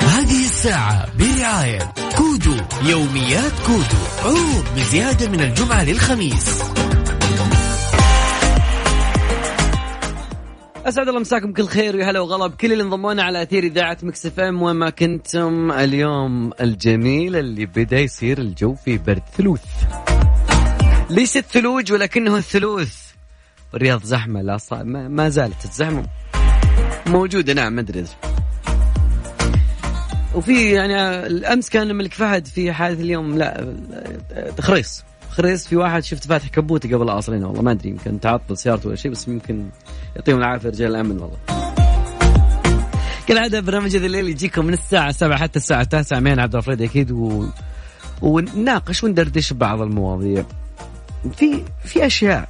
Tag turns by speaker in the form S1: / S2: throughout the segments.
S1: هذه الساعة برعاية كودو يوميات كودو. عروض بزيادة من الجمعة للخميس.
S2: أسعد الله مساكم كل خير ويا هلا وغلا بكل اللي انضمونا على أثير إذاعة مكس إف إم. وين ما كنتم اليوم الجميل اللي بدأ يصير الجو فيه برد ثلوث. ليس الثلوج ولكنه الثلوث. الرياض زحمة لا ما, ما زالت الزحمة. موجودة نعم ما أدري. وفي يعني الأمس كان الملك فهد في حادث اليوم لا خريص. خريص في واحد شفت فاتح كبوته قبل عصرين والله ما أدري يمكن تعطل سيارته ولا شيء بس يمكن يعطيهم العافية رجال الأمن والله. كالعادة برنامج هذا الليل يجيكم من الساعة 7 حتى الساعة 9 معنا عبد الفريد أكيد و... ونناقش وندردش بعض المواضيع. في في أشياء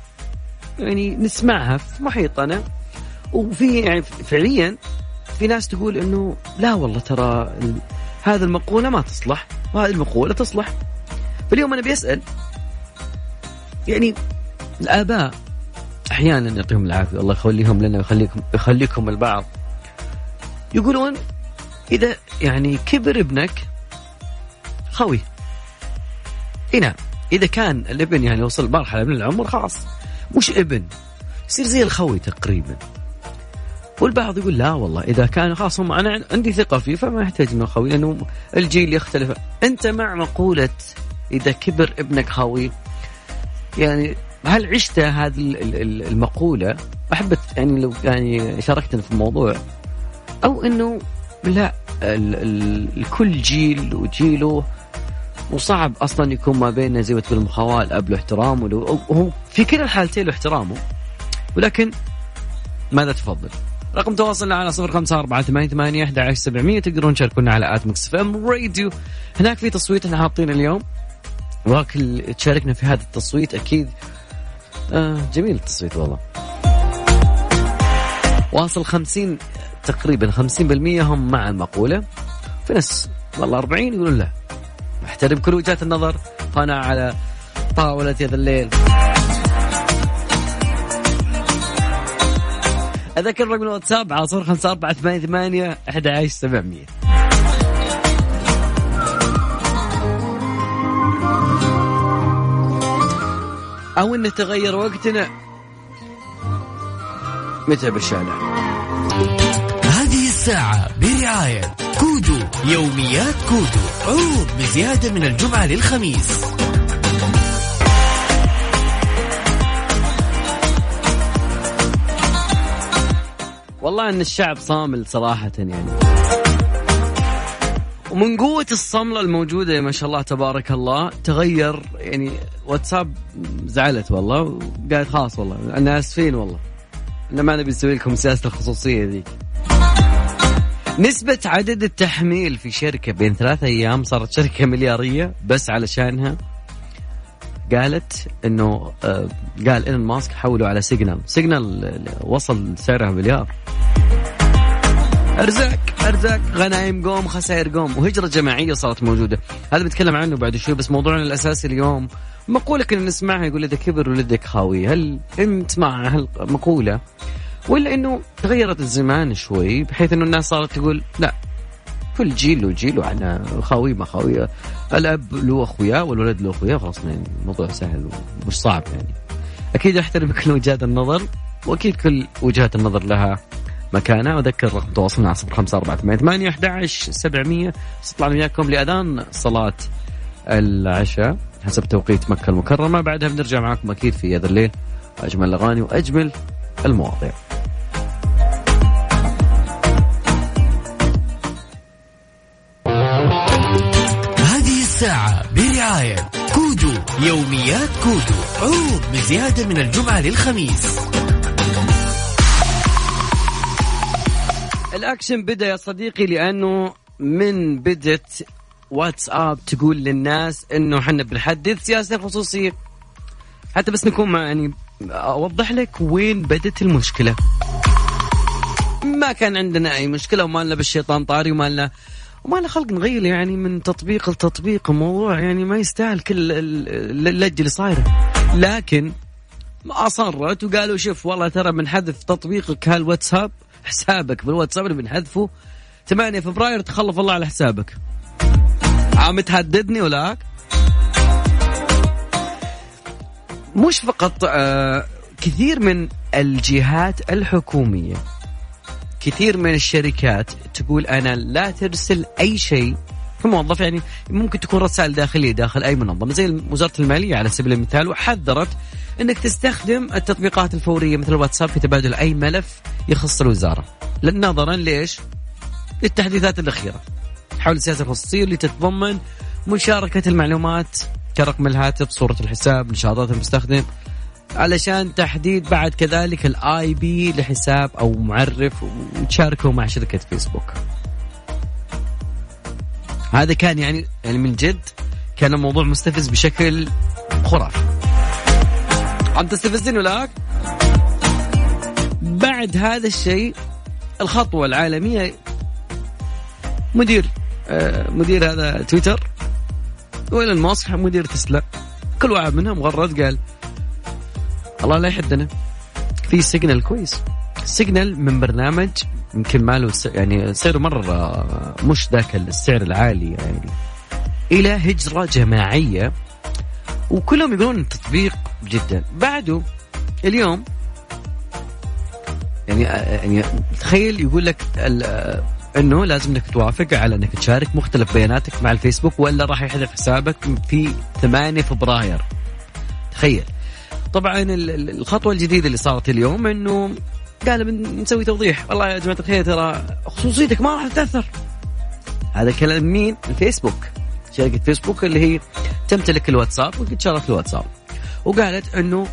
S2: يعني نسمعها في محيطنا وفي يعني فعليا في ناس تقول إنه لا والله ترى. هذه المقولة ما تصلح وهذه المقولة تصلح. فاليوم أنا بيسأل يعني الآباء أحيانا يعطيهم العافية الله يخليهم لنا ويخليكم يخليكم البعض. يقولون إذا يعني كبر ابنك خوي. إي نعم إذا كان الابن يعني وصل مرحلة من العمر خلاص مش ابن يصير زي الخوي تقريبا. والبعض يقول لا والله إذا كان خلاص هم أنا عندي ثقة فيه فما يحتاج إنه خوي لأنه الجيل يختلف. أنت مع مقولة إذا كبر ابنك خوي يعني هل عشت هذه المقولة؟ احب يعني لو يعني شاركتنا في الموضوع. أو إنه لا الكل جيل وجيله وصعب أصلا يكون ما بيننا زي ما تقول المخاواه الاب له احترامه وهو في كلا الحالتين له احترامه ولكن ماذا تفضل؟ رقم تواصلنا على صفر خمسة أربعة ثمانية ثمانية أحد عشر سبعمية تقدرون تشاركونا على at مكس إم راديو. هناك في تصويت إحنا حاطين اليوم. واكل تشاركنا في هذا التصويت أكيد. آه جميل التصويت والله. واصل خمسين تقريبا خمسين بالمية هم مع المقولة. في ناس والله أربعين يقولون لا. احترم كل وجهات النظر. هنا على طاولة هذا الليل. أذكر رقم الواتساب على صفر خمسة أربعة ثمانية ثمانية أحد عشر سبعمية. أو أن تغير وقتنا. متى بالشارع
S1: هذه الساعة برعاية كودو يوميات كودو. عروض بزيادة من الجمعة للخميس.
S2: والله إن الشعب صامل صراحة يعني. ومن قوة الصملة الموجودة ما شاء الله تبارك الله تغير يعني واتساب زعلت والله وقالت خلاص والله أنا آسفين والله. أنا ما نبي نسوي لكم سياسة الخصوصية ذيك. نسبة عدد التحميل في شركة بين ثلاثة أيام صارت شركة مليارية بس علشانها قالت إنه آه قال إيلون ماسك حولوا على سيجنال. سيجنال وصل سعرها مليار. أرزاق أرزاق غنايم قوم خسائر قوم. وهجرة جماعية صارت موجودة. هذا بنتكلم عنه بعد شوي بس موضوعنا الأساسي اليوم. مقولة كنا نسمعها يقول اذا كبر ولدك خاوي. هل أنت مع هالمقوله ولا إنه تغيرت الزمان شوي بحيث إنه الناس صارت تقول لا كل جيل له وعنا خاوي ما خاوي. الأب له أخويا والولد له أخويا خلاص يعني الموضوع سهل ومش صعب يعني. أكيد أحترم كل وجهات النظر وأكيد كل وجهات النظر لها مكانها واذكر رقم تواصلنا على صفر خمسة أربعة ثمانية ثمانية عشر سبعمية. نطلع وياكم لأذان صلاة العشاء حسب توقيت مكة المكرمة. بعدها بنرجع معاكم أكيد في هذا الليل أجمل الأغاني وأجمل المواضيع.
S1: الساعة برعاية كودو يوميات كودو عروض بزيادة من الجمعة للخميس.
S2: الأكشن بدأ يا صديقي لأنه من بدت واتساب تقول للناس إنه إحنا بنحدث سياسة خصوصية. حتى بس نكون يعني أوضح لك وين بدت المشكلة. ما كان عندنا أي مشكلة وما لنا بالشيطان طاري وما لنا وما لنا خلق نغير يعني من تطبيق لتطبيق. الموضوع يعني ما يستاهل كل اللجه اللي صايره. لكن أصرت وقالوا شوف والله ترى بنحذف تطبيقك هالواتساب حسابك. بالواتساب اللي بنحذفه 8 فبراير تخلف الله على حسابك. عم تهددني ولاك؟ مش فقط آه كثير من الجهات الحكومية كثير من الشركات تقول أنا لا ترسل أي شيء كموظف يعني ممكن تكون رسائل داخلية داخل أي منظمة. زي وزارة المالية على سبيل المثال وحذرت إنك تستخدم التطبيقات الفورية مثل الواتساب في تبادل أي ملف يخص الوزارة. نظرا ليش؟ للتحديثات الأخيرة. حول السياسة الخصوصية اللي تتضمن مشاركة المعلومات كرقم الهاتف صورة الحساب نشاطات المستخدم. علشان تحديد بعد كذلك ال IP لحساب أو معرف وتشاركه مع شركة فيسبوك. هذا كان يعني يعني من جد كان الموضوع مستفز بشكل خرافي. عم تستفزني ولا بعد هذا الشيء الخطوة العالمية مدير آه، مدير هذا تويتر وإيلون ماسك مدير تسلا كل واحد منهم غرد قال الله لا يحدنا. في سيجنال كويس. سيجنال من برنامج يمكن ماله يعني سعره مرة مش ذاك السعر العالي يعني. إلى هجرة جماعية وكلهم يقولون التطبيق جدا. بعده اليوم يعني يعني تخيل يقول لك إنه لازم إنك توافق على إنك تشارك مختلف بياناتك مع الفيسبوك ولا راح يحذف حسابك في 8 فبراير. تخيل. طبعا الخطوة الجديدة اللي صارت اليوم إنه قال بنسوي توضيح. والله يا جماعة الخير ترى خصوصيتك ما راح تتأثر. هذا كلام مين؟ الفيسبوك شركة فيسبوك اللي هي تمتلك الواتساب وتشارك الواتساب. وقالت إنه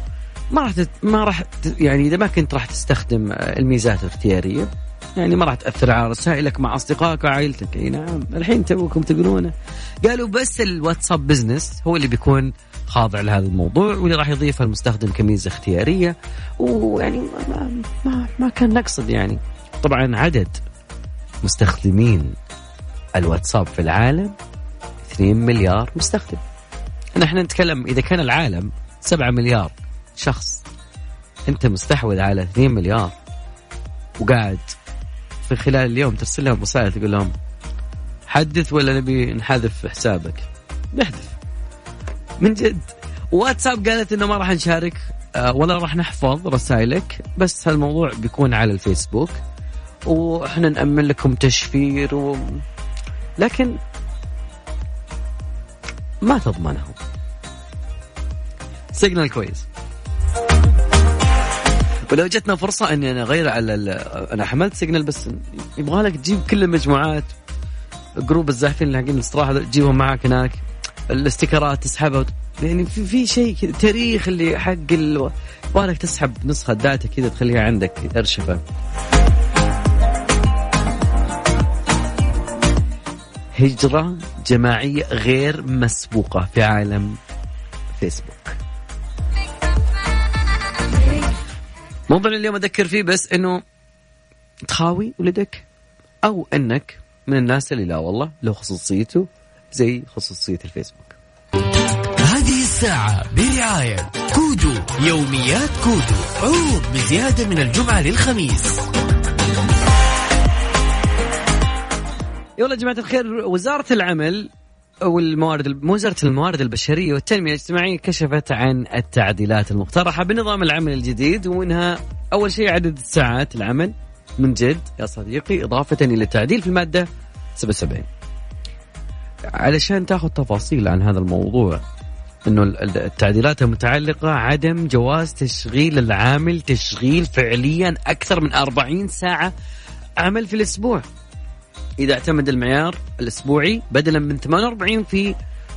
S2: ما راح ما راح يعني إذا ما كنت راح تستخدم الميزات الاختيارية يعني ما راح تأثر على رسائلك مع أصدقائك وعائلتك. أي نعم. الحين توكم تقولونه. قالوا بس الواتساب بزنس هو اللي بيكون خاضع لهذا الموضوع واللي راح يضيفها المستخدم كميزة اختيارية. ويعني ما, ما, ما كان نقصد يعني. طبعا عدد مستخدمين الواتساب في العالم 2 مليار مستخدم. نحن نتكلم إذا كان العالم 7 مليار شخص أنت مستحوذ على 2 مليار وقاعد في خلال اليوم ترسل لهم رسائل تقول لهم حدث ولا نبي نحذف حسابك. نحذف. من جد. واتساب قالت إنه ما راح نشارك آه، ولا راح نحفظ رسائلك بس هالموضوع بيكون على الفيسبوك. وإحنا نأمن لكم تشفير و... لكن ما تضمنه. سيجنال كويس. ولو جتنا فرصة إني أنا أغير على أنا حملت سيجنال بس يبغى لك تجيب كل المجموعات جروب الزاحفين اللي حقين الاستراحة تجيبهم معك هناك الاستيكرات تسحبها يعني في في شيء كذا تاريخ اللي حق ال... يبغالك تسحب نسخة data كذا تخليها عندك ارشفه هجرة جماعية غير مسبوقة في عالم فيسبوك موضوع اليوم أذكر فيه بس أنه تخاوي ولدك؟ أو أنك من الناس اللي لا والله له خصوصيته زي خصوصية الفيسبوك.
S1: هذه الساعة برعاية كودو يوميات كودو عروض بزيادة من الجمعة للخميس.
S2: يلا يا جماعة الخير وزارة العمل والموارد وزارة الموارد البشرية والتنمية الاجتماعية كشفت عن التعديلات المقترحة بنظام العمل الجديد ومنها أول شيء عدد ساعات العمل. من جد يا صديقي إضافة إلى التعديل في المادة 77 علشان تاخذ تفاصيل عن هذا الموضوع إنه التعديلات المتعلقة عدم جواز تشغيل العامل تشغيل فعليا أكثر من 40 ساعة عمل في الأسبوع. إذا اعتمد المعيار الأسبوعي بدلا من 48 في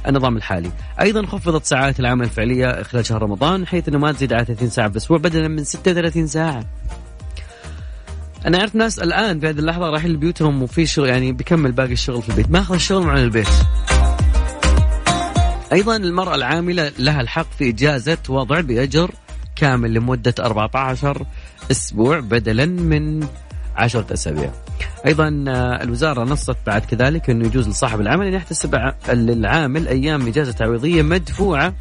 S2: النظام الحالي. أيضا خفضت ساعات العمل الفعلية خلال شهر رمضان حيث إنه ما تزيد على 30 ساعة في الأسبوع بدلا من 36 ساعة. أنا أعرف ناس الآن في هذه اللحظة رايحين لبيوتهم وفي شغل يعني بيكمل باقي الشغل في البيت. ماخذ الشغل مع البيت أيضا المرأة العاملة لها الحق في إجازة وضع بأجر كامل لمدة 14 أسبوع بدلا من عشرة أسابيع. أيضا آه، الوزارة نصت بعد كذلك أنه يجوز لصاحب العمل أن يحتسب للعامل أيام إجازة تعويضية مدفوعة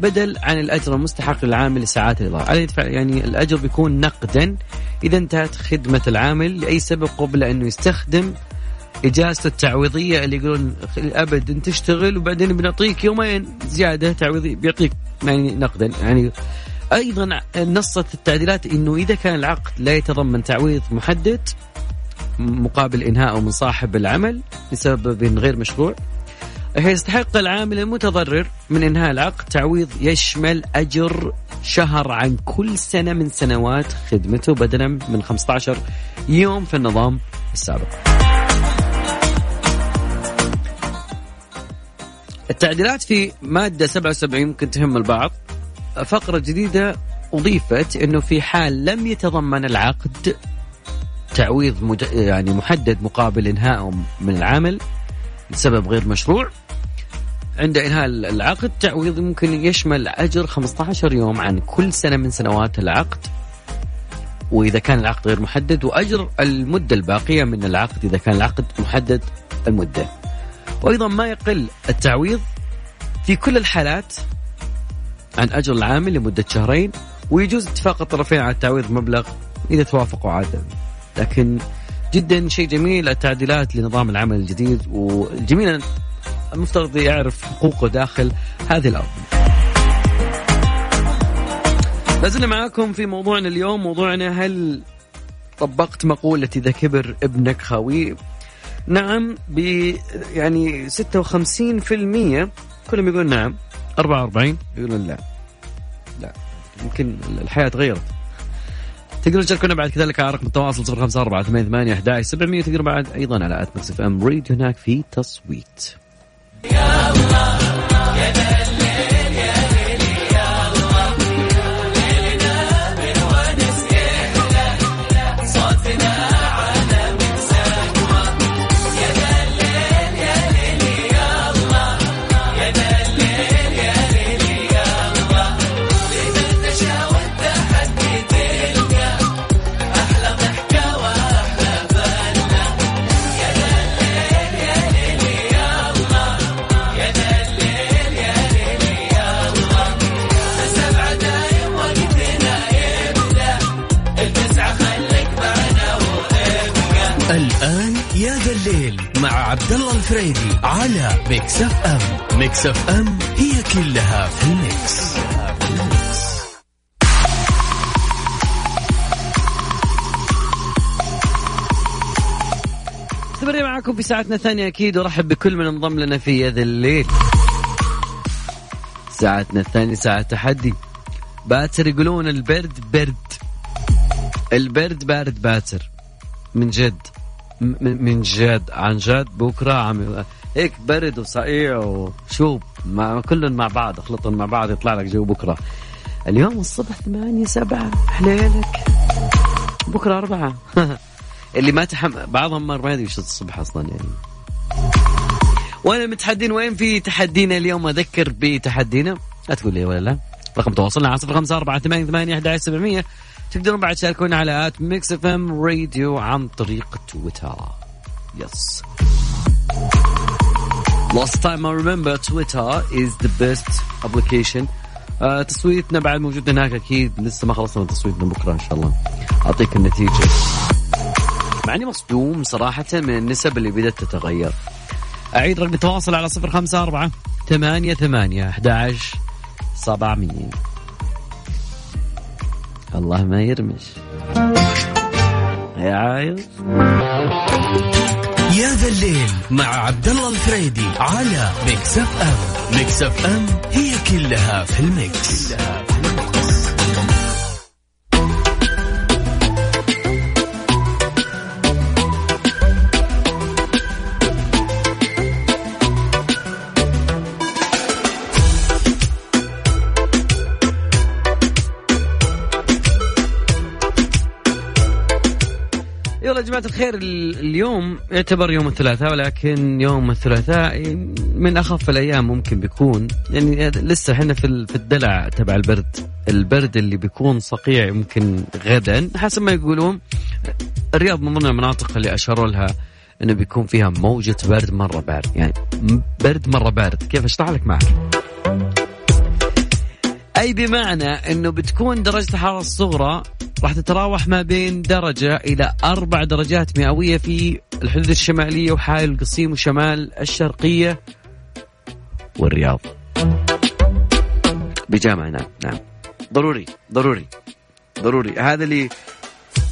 S2: بدل عن الأجر المستحق للعامل لساعات عليه يدفع يعني الأجر بيكون نقدا إذا انتهت خدمة العامل لأي سبب قبل أنه يستخدم اجازته التعويضية اللي يقولون ابدا تشتغل وبعدين بنعطيك يومين زيادة تعويضي بيعطيك يعني نقدا. يعني أيضا نصت التعديلات إنه إذا كان العقد لا يتضمن تعويض محدد مقابل انهائه من صاحب العمل لسبب غير مشروع يستحق العامل المتضرر من إنهاء العقد تعويض يشمل أجر شهر عن كل سنة من سنوات خدمته بدلا من 15 يوم في النظام السابق. التعديلات في مادة 77 ممكن تهم البعض. فقرة جديدة أضيفت إنه في حال لم يتضمن العقد تعويض مج... يعني محدد مقابل انهائه من العامل لسبب غير مشروع عند إنهاء العقد تعويض ممكن يشمل أجر 15 يوم عن كل سنة من سنوات العقد وإذا كان العقد غير محدد وأجر المدة الباقية من العقد إذا كان العقد محدد المدة. وأيضا ما يقل التعويض في كل الحالات عن أجر العامل لمدة شهرين ويجوز اتفاق الطرفين على التعويض مبلغ إذا توافقوا عاده. لكن جدا شيء جميل التعديلات لنظام العمل الجديد والجميل المفترض يعرف حقوقه داخل هذه الأرض. لازلنا معاكم في موضوعنا اليوم. موضوعنا هل طبقت مقولة إذا كبر ابنك خاوي نعم ب يعني 56% كلهم يقولون نعم. 44 يقولون لا. لا. يمكن الحياة تغيرت. تقدرون تشاركونا بعد كذلك على رقم التواصل 054 88 11 700 تقدرون بعد أيضا على at Mix FM. Radio هناك في تصويت. يا الله يا
S1: الفريدي على Mix FM Mix FM هي كلها في ال mix,
S2: مستمرين معكم في ساعتنا الثانية أكيد ورحب بكل من انضم لنا في هذا الليل. ساعتنا الثانية ساعة تحدي. باتر يقولون البرد برد. البرد بارد باتر. من جد. من جد عن جد بكرة عم هيك برد وصقيع وشوب مع كلهم مع بعض اخلطهم مع بعض يطلع لك جو بكرة. اليوم الصبح ثمانية سبعة حليلك بكرة أربعة. اللي ما تحم بعضهم مر ما يدري وش الصبح أصلا يعني. وين المتحدين وين في تحدينا اليوم؟ أذكر بتحدينا. لا تقول لي ولا لا. رقم تواصلنا على صفر خمسة أربعة ثمانية ثمانية أحد سبعمية. تقدرون بعد تشاركونا على at Mix FM Radio عن طريق تويتر. Yes Last time I remember Twitter is the best application. Uh, تصويتنا بعد موجود هناك أكيد. لسه ما خلصنا تصويتنا بكرة إن شاء الله. أعطيك النتيجة. مع إني مصدوم صراحة من النسب اللي بدأت تتغير. أعيد رقم التواصل على صفر خمسة أربعة ثمانية ثمانية أحد عشر سبعمية. الله ما يرمش. يا عايز.
S1: يا ذا الليل مع عبد الله الفريدي على Mix FM Mix FM هي كلها في ال mix,
S2: كلها يا جماعة الخير اليوم يعتبر يوم الثلاثاء ولكن يوم الثلاثاء من أخف الأيام ممكن بيكون. يعني لسه إحنا في في الدلع تبع البرد. البرد اللي بيكون صقيع يمكن غدا. حسب ما يقولون الرياض من ضمن المناطق اللي أشاروا لها إنه بيكون فيها موجة برد مرة بارد. يعني برد مرة بارد. كيف أشرح لك معك؟ أي بمعنى أنه بتكون درجة الحرارة الصغرى راح تتراوح ما بين درجة إلى أربع درجات مئوية في الحدود الشمالية وحائل القصيم وشمال الشرقية والرياض. بجامعة نعم. نعم ضروري ضروري ضروري. هذا اللي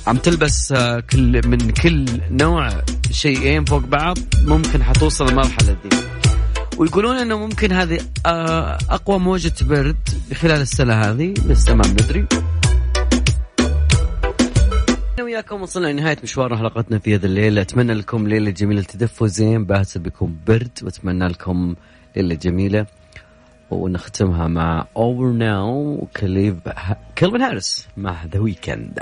S2: عم تلبس آه، كل من كل نوع شيئين فوق بعض ممكن حتوصل المرحلة دي. ويقولون إنه ممكن هذه آه، أقوى موجة برد خلال السنة هذه. لسه ما ندري. وياكم وصلنا لنهاية مشوار حلقتنا في هذا الليل أتمنى لكم ليلة جميلة تدفوا زين باسل بكم برد. وأتمنى لكم ليلة جميلة. ونختمها مع Over Now. كليف Calvin Harris مع The Weeknd